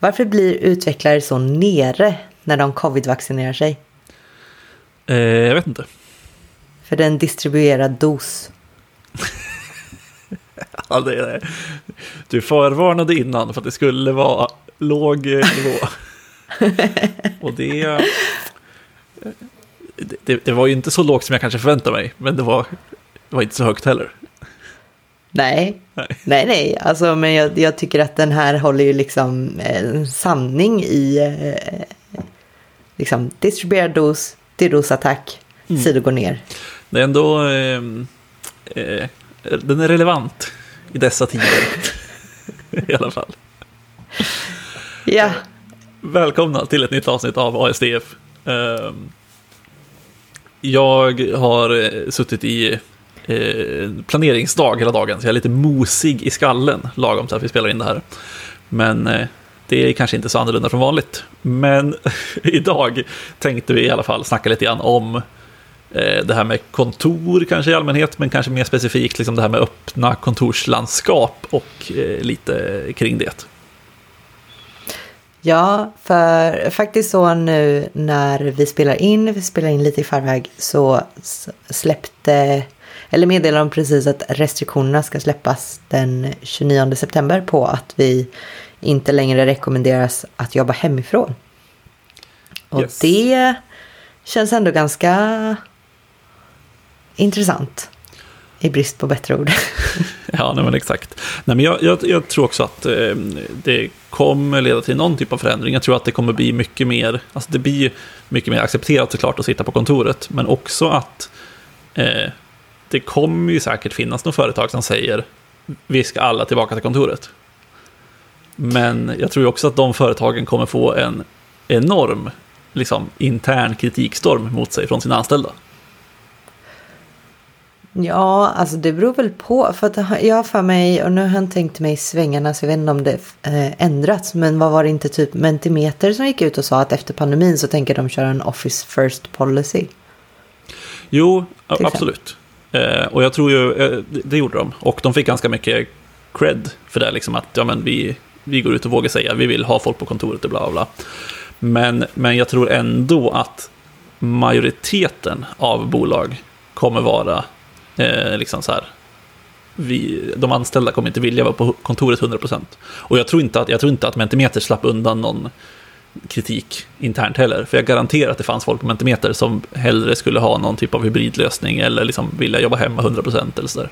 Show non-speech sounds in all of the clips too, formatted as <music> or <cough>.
Varför blir utvecklare så nere när de covid-vaccinerar sig? Eh, jag vet inte. För det är en distribuerad dos. <laughs> Ja, det är, du förvarnade innan för att det skulle vara låg eh, nivå. <laughs> Och det, det, det var ju inte så lågt som jag kanske förväntade mig, men det var, det var inte så högt heller. Nej, Nej. nej, nej. Alltså, men jag, jag tycker att den här håller ju liksom en sanning i eh, liksom distribuerad dos, DDoS-attack, Mm. sidor går ner. Det är ändå... Eh, eh, den är relevant i dessa tider. <laughs> I alla fall. Ja, Välkomna till ett nytt avsnitt av ASDF. Eh, jag har eh, suttit i eh, Eh, planeringsdag hela dagen, så jag är lite mosig i skallen lagom till att vi spelar in det här. Men eh, det är kanske inte så annorlunda från vanligt. Men <laughs> idag tänkte vi i alla fall snacka lite grann om eh, det här med kontor kanske i allmänhet, men kanske mer specifikt liksom det här med öppna kontorslandskap och eh, lite kring det. Ja, för faktiskt så nu när vi spelar in, vi spelar in lite i förväg, så släppte, eller meddelade de precis att restriktionerna ska släppas den 29 september på att vi inte längre rekommenderas att jobba hemifrån. Och Yes. det känns ändå ganska intressant. I brist på bättre ord. <laughs> Ja, nej, men exakt. Nej, men jag, jag, jag tror också att eh, det kommer leda till någon typ av förändring. Jag tror att det kommer bli mycket mer, alltså det blir mycket mer accepterat såklart att sitta på kontoret, men också att eh, det kommer ju säkert finnas några företag som säger vi ska alla tillbaka till kontoret. Men jag tror också att de företagen kommer få en enorm liksom, intern kritikstorm mot sig från sina anställda. Ja, alltså det beror väl på. För att jag har för mig, och nu har han tänkt mig svängarna så jag vet inte om det eh, ändrats. Men vad var det inte typ Mentimeter som gick ut och sa att efter pandemin så tänker de köra en Office First Policy. Jo, absolut. Eh, och jag tror ju, eh, det, gjorde de. Och de fick ganska mycket cred för det, liksom att ja, men vi, vi går ut och vågar säga vi vill ha folk på kontoret och bla bla bla. Men, men jag tror ändå att majoriteten av bolag kommer vara eh, liksom så här. Vi, de anställda kommer inte vilja vara på kontoret 100%. Och jag tror inte att, jag tror inte att Mentimeter slapp undan någon kritik internt heller. För jag garanterar att det fanns folk på Mentimeter som hellre skulle ha någon typ av hybridlösning eller liksom vilja jobba hemma 100% eller sådär.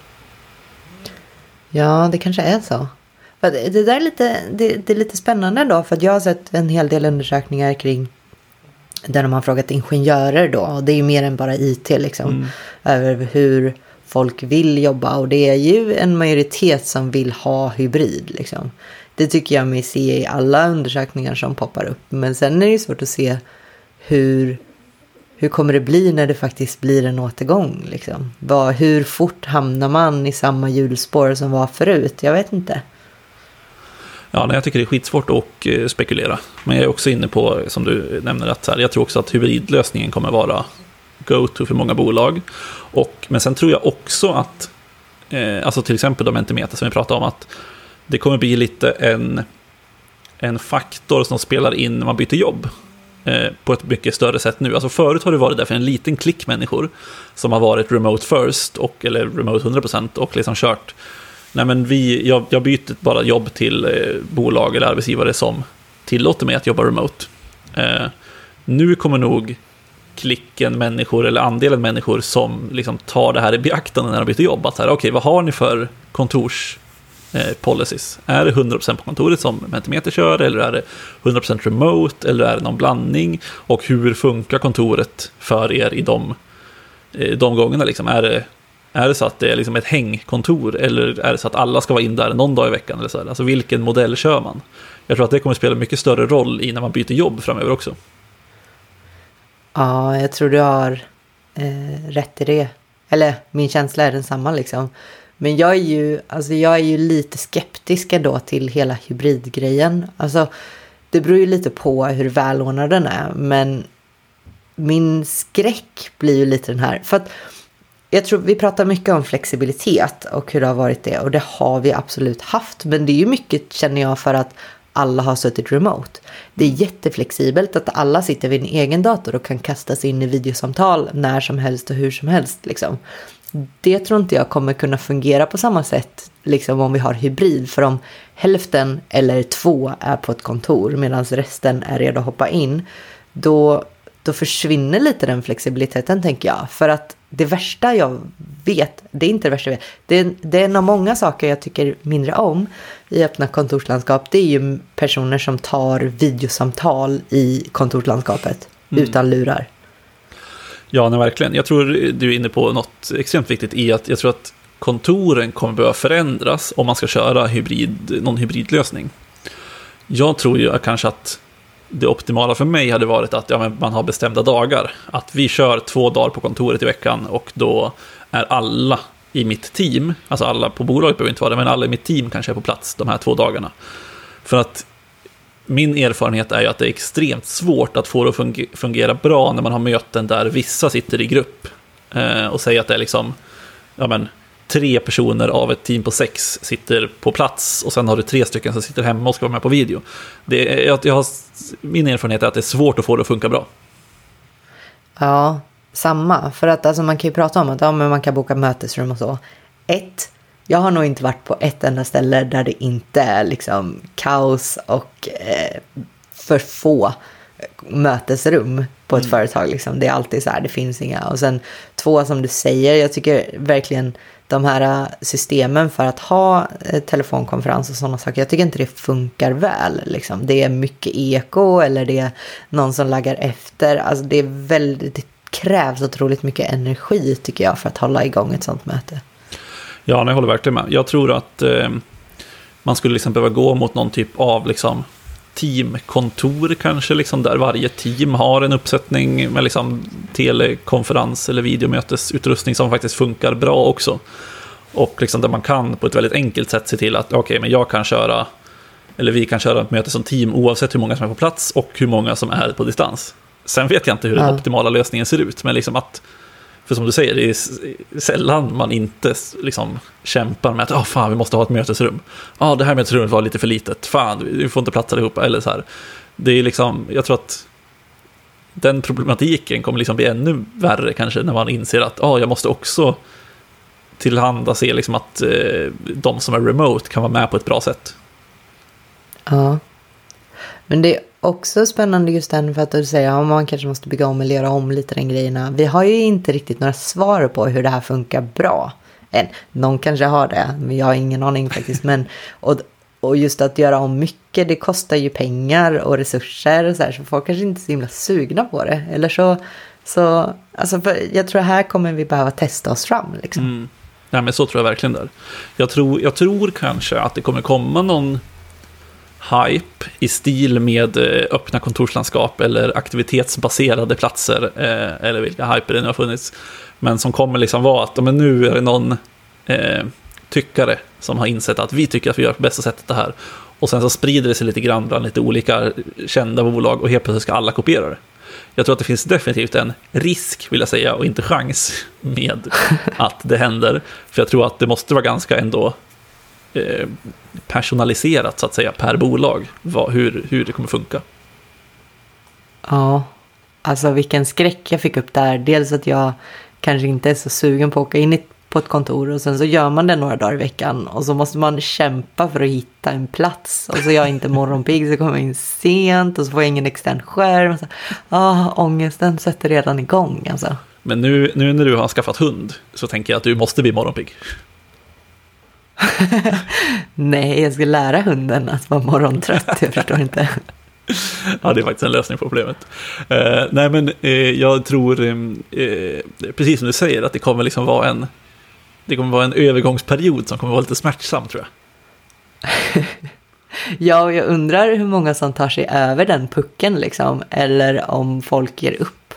Ja, det kanske är så. Det, där är lite, det, det är lite spännande då. För jag har sett en hel del undersökningar kring där de har frågat ingenjörer då. Och det är ju mer än bara IT liksom. Över hur folk vill jobba. Och det är ju en majoritet som vill ha hybrid liksom. Det tycker jag mig se i alla undersökningar som poppar upp. Men sen är det ju svårt att se hur, hur kommer det bli när det faktiskt blir en återgång. Liksom? Var, hur fort hamnar man i samma hjulspår som var förut? Jag vet inte. Ja, nej, jag tycker det är skitsvårt att eh, spekulera. Men jag är också inne på, som du nämner, att här, jag tror också att hybridlösningen kommer vara go-to för många bolag. Och, men sen tror jag också att, eh, alltså till exempel de Mentimeter som vi pratade om, att det kommer bli lite en, en faktor som spelar in när man byter jobb. Eh, på ett mycket större sätt nu. Alltså förut har det varit därför en liten klick människor som har varit remote first, och, eller remote 100% och liksom kört Nej, men vi, jag, jag byter bara jobb till eh, bolag eller arbetsgivare som tillåter mig att jobba remote. Eh, nu kommer nog klicken människor eller andelen människor som liksom tar det här i beaktande när de byter jobb. Att här, okej, vad har ni för kontors Eh, policies? Är det 100% på kontoret som Mentimeter kör eller är det 100% remote eller är det någon blandning? Och hur funkar kontoret för er i de, eh, de gångerna? Liksom? Är det är det så att det är liksom ett hängkontor eller är det så att alla ska vara in där någon dag i veckan? Eller så här? Alltså vilken modell kör man? Jag tror att det kommer spela mycket större roll i när man byter jobb framöver också. Ja, jag tror du har eh, rätt i det. Eller min känsla är densamma liksom. Men jag är ju, alltså jag är ju lite skeptisk ändå till hela hybridgrejen. Alltså, det beror ju lite på hur välordnad den är. Men min skräck blir ju lite den här. För att jag tror vi pratar mycket om flexibilitet och hur det har varit det. Och det har vi absolut haft. Men det är ju mycket känner jag för att alla har suttit remote. Det är jätteflexibelt att alla sitter vid en egen dator och kan kastas in i videosamtal när som helst och hur som helst. Liksom. Det tror inte jag kommer kunna fungera på samma sätt liksom om vi har hybrid. För om hälften eller två är på ett kontor medan resten är redo att hoppa in, då, då försvinner lite den flexibiliteten tänker jag. För att det värsta jag vet, det är inte det värsta jag vet, det är, det är en av många saker jag tycker mindre om i öppna kontorslandskap. Det är ju personer som tar videosamtal i kontorslandskapet mm. utan lurar. Ja, nej, verkligen. Jag tror du är inne på något extremt viktigt i att jag tror att kontoren kommer behöva förändras om man ska köra hybrid, någon hybridlösning. Jag tror ju kanske att det optimala för mig hade varit att ja, man har bestämda dagar. Att vi kör två dagar på kontoret i veckan och då är alla i mitt team, alltså alla på bolaget behöver inte vara det, men alla i mitt team kanske är på plats de här två dagarna. För att min erfarenhet är ju att det är extremt svårt att få det att fungera bra när man har möten där vissa sitter i grupp eh, och säger att det är liksom, ja men, tre personer av ett team på sex sitter på plats och sen har du tre stycken som sitter hemma och ska vara med på video. Det, jag, jag har, min erfarenhet är att det är svårt att få det att funka bra. Ja, samma. För att alltså, man kan ju prata om att ja, men man kan boka mötesrum och så. Ett, jag har nog inte varit på ett enda ställe där det inte är liksom kaos och eh, för få mötesrum på ett mm. företag. Liksom. Det är alltid så här, det finns inga. Och sen två, som du säger, jag tycker verkligen de här äh, systemen för att ha äh, telefonkonferens och sådana saker. Jag tycker inte det funkar väl. Liksom. Det är mycket eko eller det är någon som laggar efter. Alltså det, är väldigt, det krävs otroligt mycket energi tycker jag för att hålla igång ett sådant möte. Ja, jag håller verkligen med. Jag tror att eh, man skulle liksom behöva gå mot någon typ av liksom, teamkontor kanske, liksom, där varje team har en uppsättning med liksom, telekonferens eller videomötesutrustning som faktiskt funkar bra också. Och liksom, där man kan på ett väldigt enkelt sätt se till att okej, okay, men jag kan köra, eller vi kan köra ett möte som team oavsett hur många som är på plats och hur många som är på distans. Sen vet jag inte hur den optimala lösningen ser ut, men liksom att för som du säger, det är sällan man inte liksom kämpar med att oh, fan, vi måste ha ett mötesrum. Ja, oh, det här mötesrummet var lite för litet. Fan, vi får inte plats allihopa. Eller så här. Det är liksom, jag tror att den problematiken kommer liksom bli ännu värre kanske när man inser att oh, jag måste också tillhanda se liksom att eh, de som är remote kan vara med på ett bra sätt. Ja. Men det är också spännande just den för att du säger att man kanske måste bygga om eller göra om lite den grejerna. Vi har ju inte riktigt några svar på hur det här funkar bra. Än. Någon kanske har det, men jag har ingen aning faktiskt. Men, och, och just att göra om mycket, det kostar ju pengar och resurser och så här, så folk kanske inte är så himla sugna på det. Eller så, så alltså jag tror här kommer vi behöva testa oss fram. Liksom. Mm. Nej, men så tror jag verkligen där. Jag tror, jag tror kanske att det kommer komma någon hype i stil med eh, öppna kontorslandskap eller aktivitetsbaserade platser, eh, eller vilka hyper det nu har funnits. Men som kommer liksom vara att men nu är det någon eh, tyckare som har insett att vi tycker att vi gör på bästa sättet det här. Och sen så sprider det sig lite grann bland lite olika kända bolag och helt plötsligt ska alla kopiera det. Jag tror att det finns definitivt en risk, vill jag säga, och inte chans med att det händer. För jag tror att det måste vara ganska ändå personaliserat så att säga per bolag, vad, hur, hur det kommer funka. Ja, alltså vilken skräck jag fick upp där. Dels att jag kanske inte är så sugen på att åka in på ett kontor och sen så gör man det några dagar i veckan och så måste man kämpa för att hitta en plats och så är jag inte morgonpigg så kommer jag in sent och så får jag ingen extern skärm. Så, ah, ångesten sätter redan igång alltså. Men nu, nu när du har skaffat hund så tänker jag att du måste bli morgonpigg. <laughs> Nej, jag ska lära hunden att vara morgontrött. Jag förstår inte. <laughs> ja, det är faktiskt en lösning på problemet. Uh, nej, men uh, jag tror, uh, precis som du säger, att det kommer liksom vara en, det kommer vara en övergångsperiod som kommer vara lite smärtsam, tror jag. <laughs> ja, och jag undrar hur många som tar sig över den pucken, liksom, eller om folk ger upp.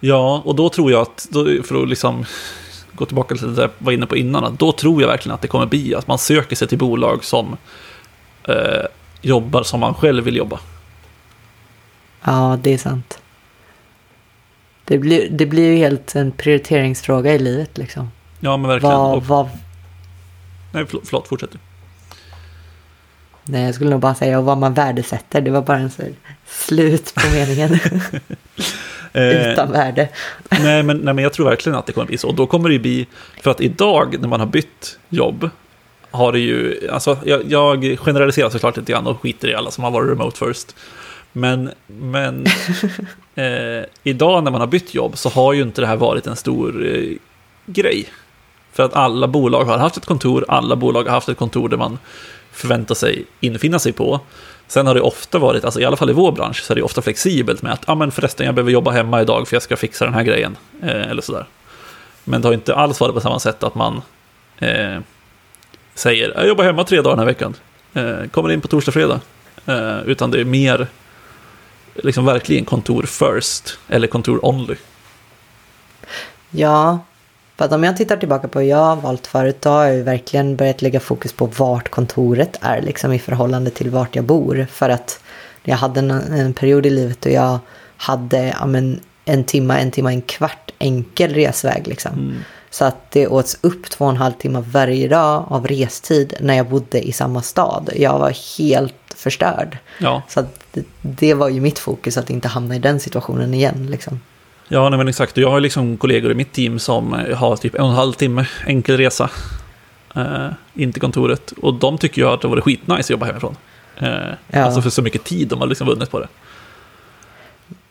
Ja, och då tror jag att, för att liksom gå tillbaka till det jag var inne på innan, då tror jag verkligen att det kommer bli att man söker sig till bolag som eh, jobbar som man själv vill jobba. Ja, det är sant. Det blir, det blir ju helt en prioriteringsfråga i livet liksom. Ja, men verkligen. Vad, vad... Nej, förlåt, förlåt fortsätt du. Nej, jag skulle nog bara säga vad man värdesätter. Det var bara en slut på meningen. <laughs> Eh, Utan värde. nej, men, nej, men jag tror verkligen att det kommer bli så. Och då kommer det bli, för att idag när man har bytt jobb, har det ju, alltså jag, jag generaliserar såklart lite grann och skiter i alla som har varit remote first. Men, men <laughs> eh, idag när man har bytt jobb så har ju inte det här varit en stor eh, grej. För att alla bolag har haft ett kontor, alla bolag har haft ett kontor där man förväntar sig infinna sig på. Sen har det ofta varit, alltså i alla fall i vår bransch, så är det ofta flexibelt med att, ja ah, men förresten jag behöver jobba hemma idag för jag ska fixa den här grejen. Eh, eller sådär. Men det har inte alls varit på samma sätt att man eh, säger, jag jobbar hemma tre dagar den här veckan. Eh, kommer in på torsdag, fredag. Eh, utan det är mer, liksom verkligen kontor first, eller kontor only. Ja, för att om jag tittar tillbaka på hur jag har valt förut, då har jag ju verkligen börjat lägga fokus på vart kontoret är liksom i förhållande till vart jag bor. För att jag hade en, en period i livet då jag hade ja, men, en timme, en timme, en kvart enkel resväg liksom. Mm. Så att det åts upp två och en halv timme varje dag av restid när jag bodde i samma stad. Jag var helt förstörd. Ja. Så det, det var ju mitt fokus att inte hamna i den situationen igen. Liksom. Ja, nej, men exakt. Jag har liksom kollegor i mitt team som eh, har typ en och en halv timme enkel resa eh, in till kontoret. Och de tycker ju att det var skitnice att jobba hemifrån. Eh, Ja. Alltså för så mycket tid de har liksom vunnit på det.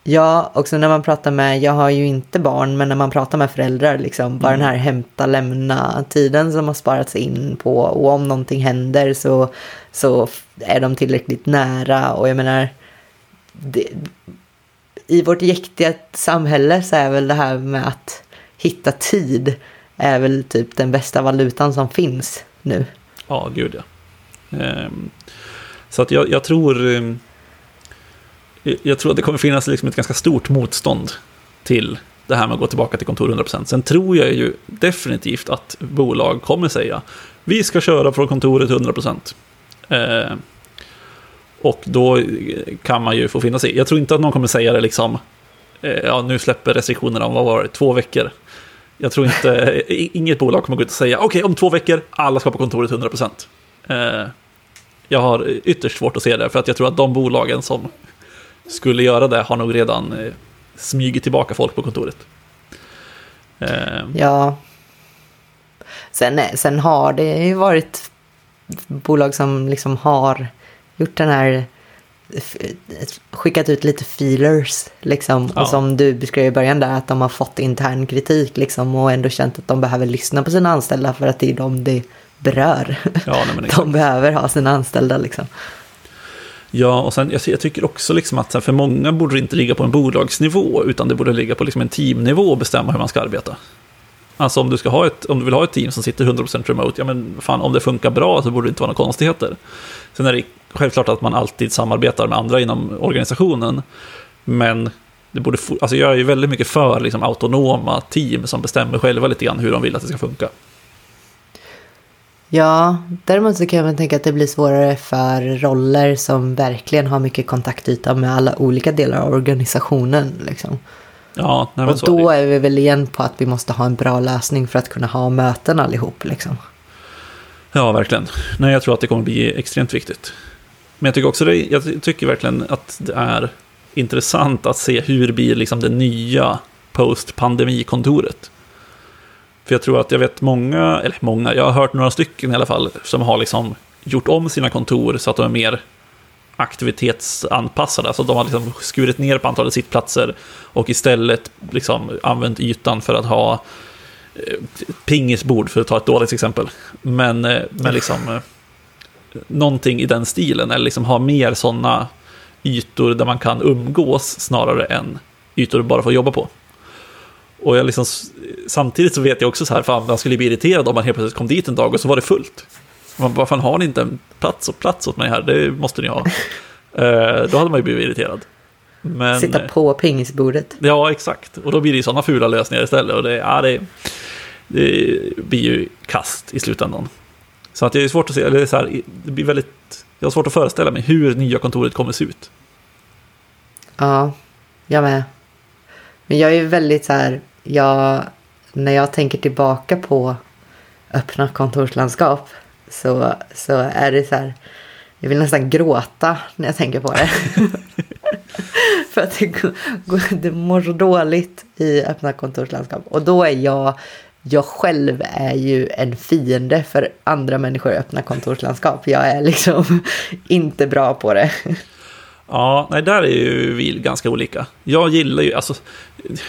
Ja, också när man pratar med, jag har ju inte barn, men när man pratar med föräldrar, liksom, bara Mm. den här hämta, lämna tiden som har sparats in på och om någonting händer så, så är de tillräckligt nära och jag menar, det, i vårt jäktiga samhälle så är väl det här med att hitta tid är väl typ den bästa valutan som finns nu. Ja, gud ja. Ehm, så att jag, jag tror... Ehm, jag tror att det kommer finnas liksom ett ganska stort motstånd till det här med att gå tillbaka till kontor 100%. Sen tror jag ju definitivt att bolag kommer säga vi ska köra från kontoret 100% och då kan man ju få finna sig. Jag tror inte att någon kommer säga det liksom, eh, ja nu släpper restriktionerna om vad var det, två veckor. Jag tror inte, <laughs> inget bolag kommer gå ut och säga okej om två veckor, alla ska på kontoret 100%. Eh, jag har ytterst svårt att se det, för att jag tror att de bolagen som skulle göra det har nog redan eh, smugit tillbaka folk på kontoret. Eh, Ja. Sen, sen har det ju varit bolag som liksom har gjort den här skickat ut lite feelers liksom. Ja. Och som du beskrev i början där att de har fått intern kritik liksom och ändå känt att de behöver lyssna på sina anställda för att det är de det berör. ja, nej. <laughs> De behöver ha sina anställda liksom. Ja, och sen jag, jag tycker också liksom att för många borde det inte ligga på en bolagsnivå, utan det borde ligga på liksom en teamnivå och bestämma hur man ska arbeta. Alltså om du, ska ha ett, om du vill ha ett team som sitter 100% remote, ja men fan om det funkar bra så borde det inte vara några konstigheter. Sen är det självklart att man alltid samarbetar med andra inom organisationen, men det borde, alltså jag är ju väldigt mycket för liksom autonoma team som bestämmer själva lite grann hur de vill att det ska funka. Ja, däremot så kan jag väl tänka att det blir svårare för roller som verkligen har mycket kontaktyta med alla olika delar av organisationen. Liksom. Ja, nej, Och så är då är vi väl igen på att vi måste ha en bra lösning för att kunna ha möten allihop. Liksom. Ja, verkligen. Nej, jag tror att det kommer bli extremt viktigt. Men jag tycker också det, jag tycker verkligen att det är intressant att se hur blir liksom det nya post-pandemikontoret. För jag tror att jag vet många, eller många, jag har hört några stycken i alla fall, som har liksom gjort om sina kontor så att de är mer aktivitetsanpassade. Alltså de har liksom skurit ner på antalet sittplatser och istället liksom använt ytan för att ha eh, pingisbord, för att ta ett dåligt exempel. Men, eh, men liksom eh, någonting i den stilen, eller liksom ha mer sådana ytor där man kan umgås snarare än ytor bara för att jobba på. Och jag liksom, samtidigt så vet jag också så här, fan, man skulle bli irriterad om man helt plötsligt kom dit en dag och så var det fullt. Man bara, fan har ni inte en plats och plats åt mig här? Det måste ni ha. <laughs> Eh, då hade man ju blivit irriterad. Men, Sitta på pingisbordet. Ja, exakt. Och då blir det ju sådana fula lösningar istället. Och det, ja, det, det blir ju kast i slutändan. Så att det är svårt att se, eller det, är så här, det blir väldigt, jag har svårt att föreställa mig hur nya kontoret kommer se ut. Ja, jag med. Men jag är väldigt så här, jag, när jag tänker tillbaka på öppna kontorslandskap så, så är det så här, jag vill nästan gråta när jag tänker på det. <laughs> För att det, det mår så dåligt i öppna kontorslandskap. Och då är jag, jag själv är ju en fiende för andra människor i öppna kontorslandskap. Jag är liksom <laughs> inte bra på det. Ja, nej, där är ju vi ganska olika. Jag gillar ju, alltså,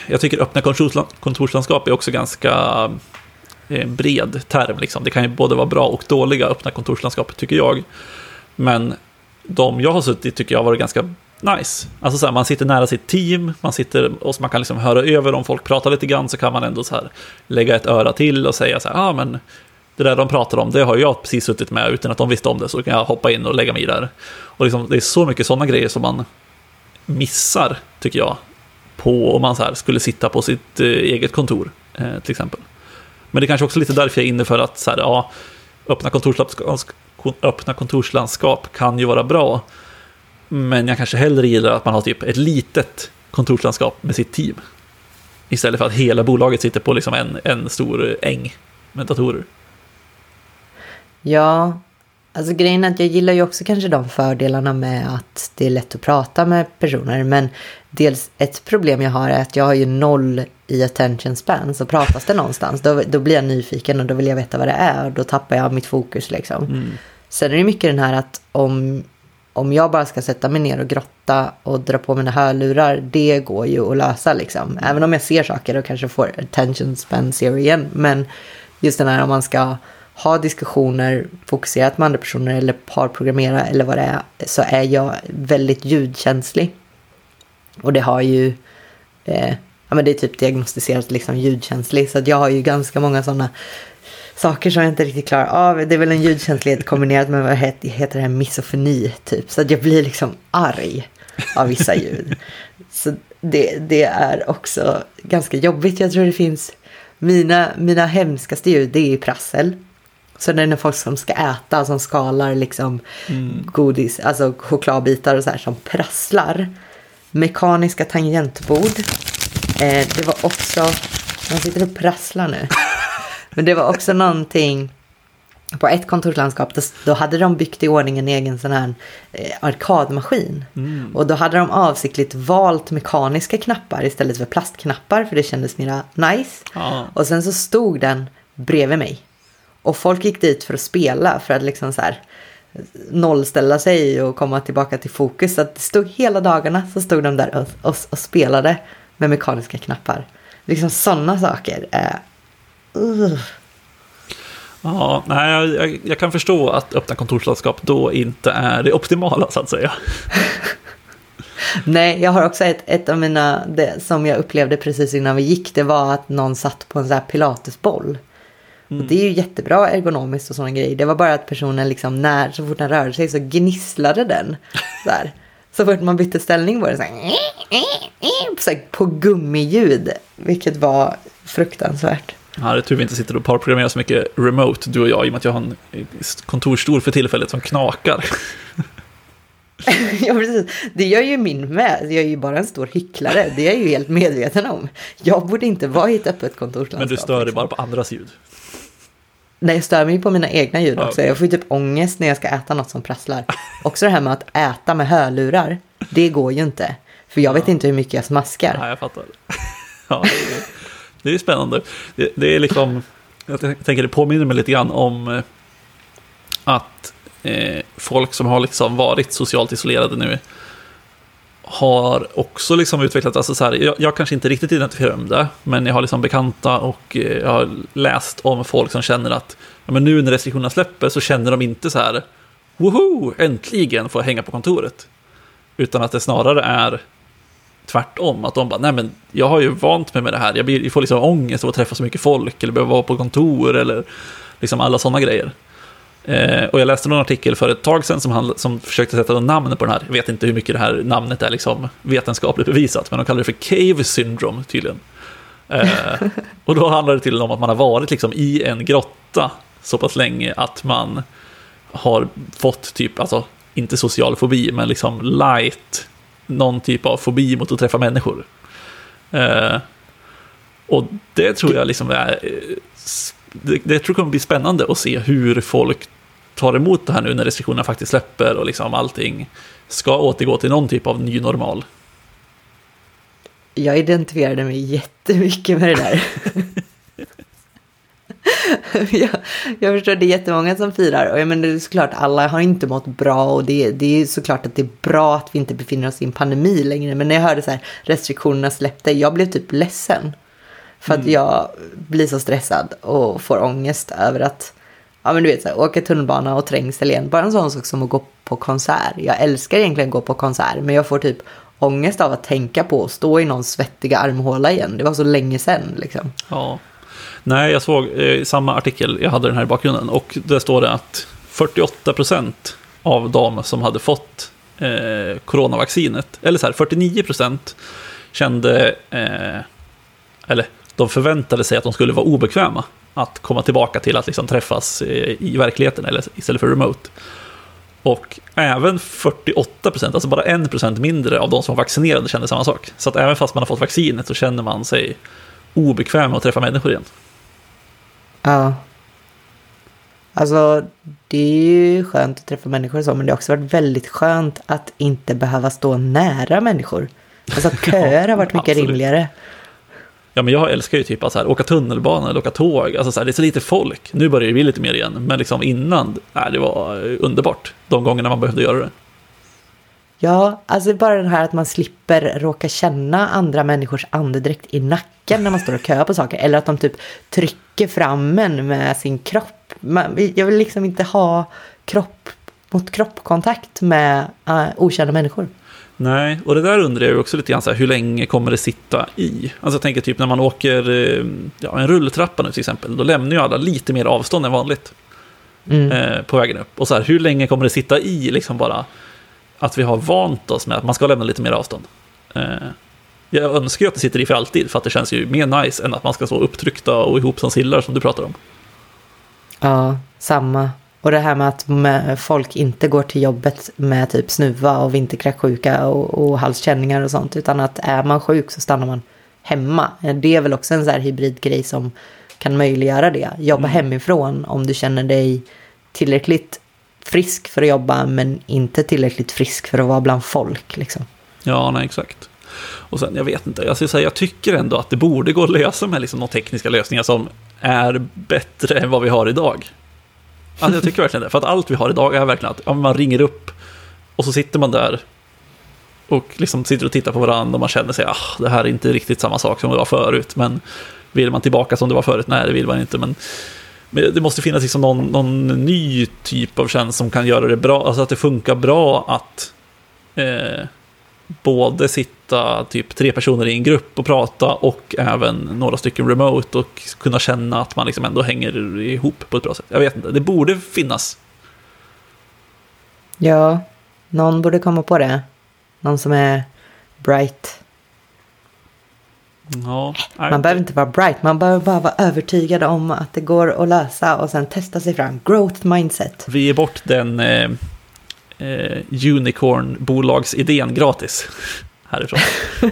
jag tycker öppna kontorslandskap är också ganska eh, bred term. Liksom. Det kan ju både vara bra och dåliga öppna kontorslandskap, tycker jag. Men de jag har suttit tycker jag har varit ganska nice. Alltså så här, man sitter nära sitt team, man sitter och man kan liksom höra över om folk pratar lite grann så kan man ändå så här lägga ett öra till och säga så här, ja ah, men det där de pratar om, det har jag precis suttit med utan att de visste om det, så kan jag hoppa in och lägga mig där. Och liksom, det är så mycket sådana grejer som man missar, tycker jag, på om man så här skulle sitta på sitt eh, eget kontor, eh, till exempel. Men det är kanske också lite därför jag är inne för att så här, ja, öppna, kontorslandskap, öppna kontorslandskap kan ju vara bra, men jag kanske hellre gillar att man har typ ett litet kontorslandskap med sitt team. Istället för att hela bolaget sitter på liksom en, en stor äng med datorer. Ja, alltså grejen är att jag gillar ju också kanske de fördelarna med att det är lätt att prata med personer. Men dels ett problem jag har är att jag har ju noll i attention span. Så pratas det någonstans, då, då blir jag nyfiken och då vill jag veta vad det är. Och då tappar jag mitt fokus liksom. Mm. Sen är det mycket den här att om, om jag bara ska sätta mig ner och grotta och dra på mina hörlurar, det går ju att lösa liksom. Även om jag ser saker och kanske får attention span zero igen. Men just den här om man ska ha diskussioner fokuserat med andra personer eller parprogrammera eller vad det är, så är jag väldigt ljudkänslig. Och det har ju, eh, ja men det är typ diagnostiserat liksom ljudkänslig, så att jag har ju ganska många sådana saker som jag inte riktigt klarar av. Det är väl en ljudkänslighet kombinerat med vad heter det här, misofoni typ. Så att jag blir liksom arg av vissa ljud. Så det, det är också ganska jobbigt. Jag tror det finns mina, mina hemskaste ljud, det är prassel. Så det är när folk som ska äta, som skalar liksom mm. godis, alltså chokladbitar och så här som prasslar. Mekaniska tangentbord. Eh, det var också, man sitter och prasslar nu. Men det var också någonting, på ett kontorslandskap, då, hade de byggt i ordning en egen sån här eh, arkadmaskin. Mm. Och då hade de avsiktligt valt mekaniska knappar istället för plastknappar, för det kändes mera nice. Ah. Och sen så stod den bredvid mig. Och folk gick dit för att spela, för att liksom så här nollställa sig och komma tillbaka till fokus. Så att det stod hela dagarna så stod de där och, och, och spelade med mekaniska knappar. Liksom sådana saker. är... uh. Ja, nej, jag, jag, kan förstå att öppna kontorslandskap då inte är det optimala så att säga. <laughs> nej, jag har också ett, ett av mina, det som jag upplevde precis innan vi gick, det var att någon satt på en sån här pilatesboll. Mm. Och det är ju jättebra ergonomiskt och sådana grejer. Det var bara att personen liksom när, så fort den rörde sig så gnisslade den. Så, här. <laughs> så fort man bytte ställning var det så här, så här på gummiljud. Vilket var fruktansvärt. Ja, det är tur vi inte sitter och parprogrammerar så mycket remote, du och jag, i och med att jag har en kontorsstol för tillfället som knakar. <laughs> ja, precis. Det gör ju min med. Jag är ju bara en stor hycklare. Det är jag ju helt medveten om. Jag borde inte vara i ett öppet kontorslandskap. Men du stör dig liksom. bara på andras ljud. Nej, jag stör mig på mina egna ljud också. Jag får ju typ ångest när jag ska äta något som prasslar. Också det här med att äta med hörlurar. Det går ju inte. För jag vet inte hur mycket jag smaskar. Ja, jag fattar. <laughs> Ja, det det är spännande. Det, det, är liksom, jag tänker det påminner mig lite grann om eh, att eh, folk som har liksom varit socialt isolerade nu har också liksom utvecklat, alltså så här, jag, jag, kanske inte riktigt identifierar med det, men jag har liksom bekanta och eh, jag har läst om folk som känner att ja, men nu när restriktionerna släpper så känner de inte så här, woho, äntligen får jag hänga på kontoret. Utan att det snarare är tvärtom, att de bara, nej men jag har ju vant mig med det här, jag, blir, jag får liksom ångest av att träffa så mycket folk, eller behöva vara på kontor, eller liksom alla sådana grejer. Eh, och jag läste någon artikel för ett tag sedan som, han, som försökte sätta namn på den här. Jag vet inte hur mycket det här namnet är liksom vetenskapligt bevisat, men de kallar det för cave syndrome tydligen. Eh, och då handlar det tydligen om att man har varit liksom i en grotta så pass länge att man har fått typ, alltså inte social fobi, men liksom light, någon typ av fobi mot att träffa människor. Eh, och det tror jag liksom är, det, det tror jag kommer bli spännande att se hur folk tar emot det här nu när restriktionerna faktiskt släpper och liksom allting ska återgå till någon typ av ny normal? Jag identifierade mig jättemycket med det där. <laughs> <laughs> jag, jag förstår, det är jättemånga som firar och jag menar, det är såklart alla har inte mått bra och det, det är såklart att det är bra att vi inte befinner oss i en pandemi längre. Men när jag hörde så här restriktionerna släppte, jag blev typ ledsen. För att mm. jag blir så stressad och får ångest över att ja men du vet så här, åka tunnelbana och trängsel igen. Bara en sån sak som att gå på konsert. Jag älskar egentligen att gå på konsert men jag får typ ångest av att tänka på att stå i någon svettiga armhåla igen. Det var så länge sedan liksom. Ja. Nej, jag såg eh, samma artikel, jag hade den här i bakgrunden och där står det att 48 procent av de som hade fått eh, coronavaccinet, eller så här, 49 procent kände, eh, eller de förväntade sig att de skulle vara obekväma att komma tillbaka till att liksom träffas eh, i verkligheten eller istället för remote. Och även 48 procent, alltså bara 1 procent mindre av de som var vaccinerade kände samma sak. Så att även fast man har fått vaccinet så känner man sig obekväm med att träffa människor igen. Ja. Alltså, det är ju skönt att träffa människor och så, men det har också varit väldigt skönt att inte behöva stå nära människor. Alltså att <laughs> köer har varit mycket Absolut. rimligare. Ja, men jag älskar ju typ att så här, åka tunnelbana eller åka tåg. Alltså så här, det är så lite folk. Nu börjar det bli lite mer igen, men liksom innan, nej, det var underbart. De gångerna man behövde göra det. Ja, alltså bara det här att man slipper råka känna andra människors andedräkt i nacken när man står och köar på saker. Eller att de typ trycker fram en med sin kropp. Jag vill liksom inte ha kropp mot kroppkontakt med uh, okända människor. Nej, och det där undrar jag också lite grann, så här, hur länge kommer det sitta i? Alltså jag tänker typ när man åker eh, ja, en rulltrappa nu till exempel, då lämnar ju alla lite mer avstånd än vanligt mm. eh, på vägen upp. Och så här, hur länge kommer det sitta i liksom bara att vi har vant oss med att man ska lämna lite mer avstånd? Eh, jag önskar ju att det sitter i för alltid, för att det känns ju mer nice än att man ska stå upptryckta och ihop som sillar som du pratar om. Ja, samma. Och det här med att folk inte går till jobbet med typ snuva och vinterkräksjuka och, och halskänningar och sånt. Utan att är man sjuk så stannar man hemma. Det är väl också en sån här hybridgrej som kan möjliggöra det. Jobba mm. hemifrån om du känner dig tillräckligt frisk för att jobba men inte tillräckligt frisk för att vara bland folk. Liksom. Ja, nej, exakt. Och sen, jag vet inte, jag, säga, jag tycker ändå att det borde gå att lösa med liksom några tekniska lösningar som är bättre än vad vi har idag. Alltså jag tycker verkligen det. För att allt vi har idag är verkligen att ja, man ringer upp och så sitter man där och liksom sitter och tittar på varandra och man känner sig, ah, det här är inte riktigt samma sak som det var förut. Men vill man tillbaka som det var förut? Nej, det vill man inte. Men det måste finnas liksom någon, någon, ny typ av tjänst som kan göra det bra, alltså att det funkar bra att eh, både sitta typ tre personer i en grupp och prata och även några stycken remote och kunna känna att man liksom ändå hänger ihop på ett bra sätt. Jag vet inte, det borde finnas. Ja, någon borde komma på det. Någon som är bright. Ja, man behöver inte vara bright, man behöver bara vara övertygad om att det går att lösa och sen testa sig fram. Growth mindset. Vi ger bort den eh, eh, unicorn-bolagsidén gratis <laughs> härifrån. <laughs>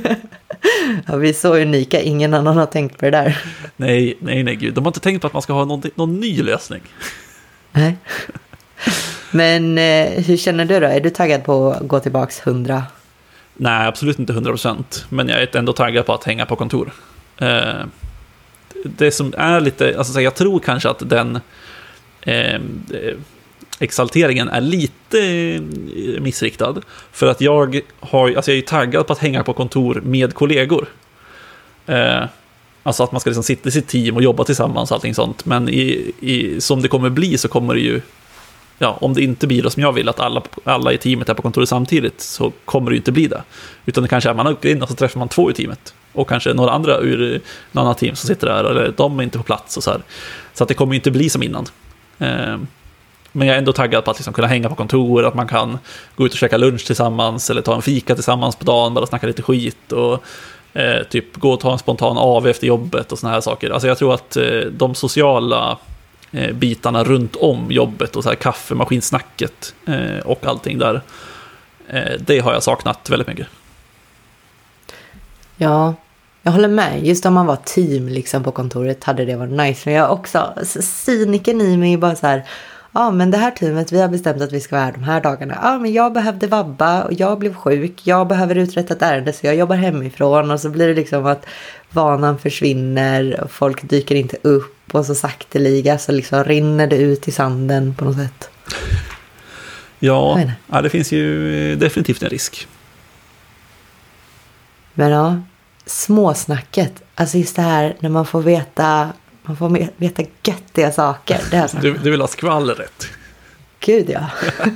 ja, vi är så unika, ingen annan har tänkt på det där. Nej, nej, nej, gud. De har inte tänkt på att man ska ha någon, någon ny lösning. Nej. Men eh, hur känner du då? Är du taggad på att gå tillbaks 100? Nej, absolut inte 100%, Men jag är ändå taggad på att hänga på kontor. Eh, det som är lite, alltså jag tror kanske att den eh, exalteringen är lite eh, missriktad. För att jag, har, alltså jag är taggad på att hänga på kontor med kollegor. Eh, alltså att man ska liksom sitta i sitt team och jobba tillsammans och allting sånt. Men i, i, som det kommer bli så kommer det ju, ja, om det inte blir det som jag vill, att alla, alla i teamet är på kontoret samtidigt, så kommer det ju inte bli det. Utan det kanske är man åker in och så träffar man två i teamet. Och kanske några andra ur något annat team som sitter där, eller de är inte på plats och så här. Så att det kommer ju inte bli som innan. Eh, men jag är ändå taggad på att liksom kunna hänga på kontor, att man kan gå ut och käka lunch tillsammans eller ta en fika tillsammans på dagen, bara snacka lite skit och eh, typ gå och ta en spontan AV efter jobbet och såna här saker. Alltså jag tror att eh, de sociala Eh, bitarna runt om jobbet och så här kaffemaskinsnacket eh, och allting där, eh, det har jag saknat väldigt mycket. Ja, jag håller med. Just om man var team liksom på kontoret hade det varit nice. Men jag också, cyniken i mig bara så här, Ja, men det här teamet, vi har bestämt att vi ska vara här de här dagarna. Ja, men jag behövde vabba och jag blev sjuk. Jag behöver uträtta ett ärende så jag jobbar hemifrån. Och så blir det liksom att vanan försvinner och folk dyker inte upp. Och så sakteliga så liksom rinner det ut i sanden på något sätt. Ja, ja det finns ju definitivt en risk. Men ja, småsnacket. Alltså just det här när man får veta, man får veta göttiga saker. Det här du, du vill ha skvallret? Gud ja. <laughs>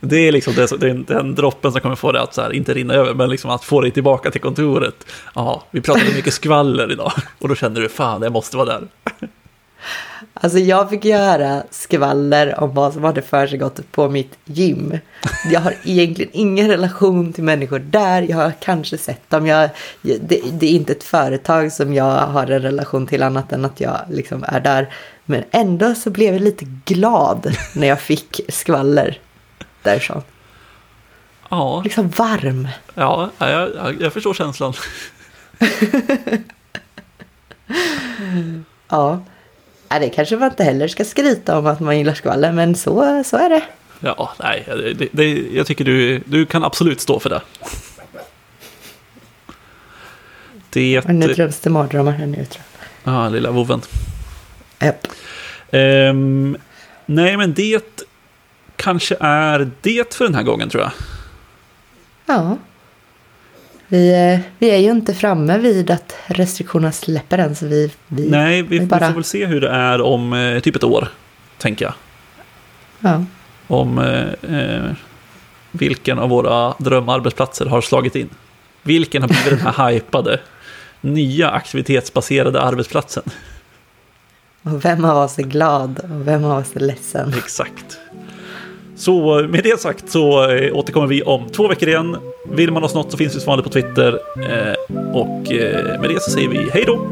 det är liksom det, är den droppen som kommer få det att så här, inte rinna över, men liksom att få dig tillbaka till kontoret. Ja, vi pratade mycket skvaller idag och då känner du fan, jag måste vara där. Alltså jag fick göra skvaller om vad som hade försiggått på mitt gym. Jag har egentligen ingen relation till människor där. Jag har kanske sett dem. Jag, det, det, är inte ett företag som jag har en relation till annat än att jag liksom är där. Men ändå så blev jag lite glad när jag fick skvaller därifrån. Ja. Liksom varm. Ja, jag, jag förstår känslan. ja. Ja, det kanske man inte heller ska skryta om att man gillar skvaller, men så, så är det. Ja, nej, det, det, jag tycker du, du kan absolut stå för det. Det... Och nu dröms det mardrömmar här nu tror jag. Ja, lilla voven. Yep. Um, nej, men det kanske är det för den här gången tror jag. Ja. Vi, vi är ju inte framme vid att restriktionerna släpper än. Så vi, vi, Nej, vi, vi bara... får väl se hur det är om eh, typ ett år, tänker jag. Ja. Om eh, eh, vilken av våra drömarbetsplatser har slagit in. Vilken har blivit den här <laughs> hypade, nya aktivitetsbaserade arbetsplatsen. Och vem av oss är glad och vem av oss är ledsen. Exakt. Så med det sagt så eh, återkommer vi om två veckor igen. Vill man oss något så finns vi som vanligt på Twitter. Eh, och eh, med det så säger vi hej då!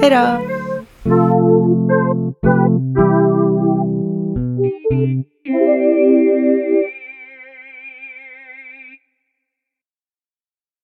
Hej då!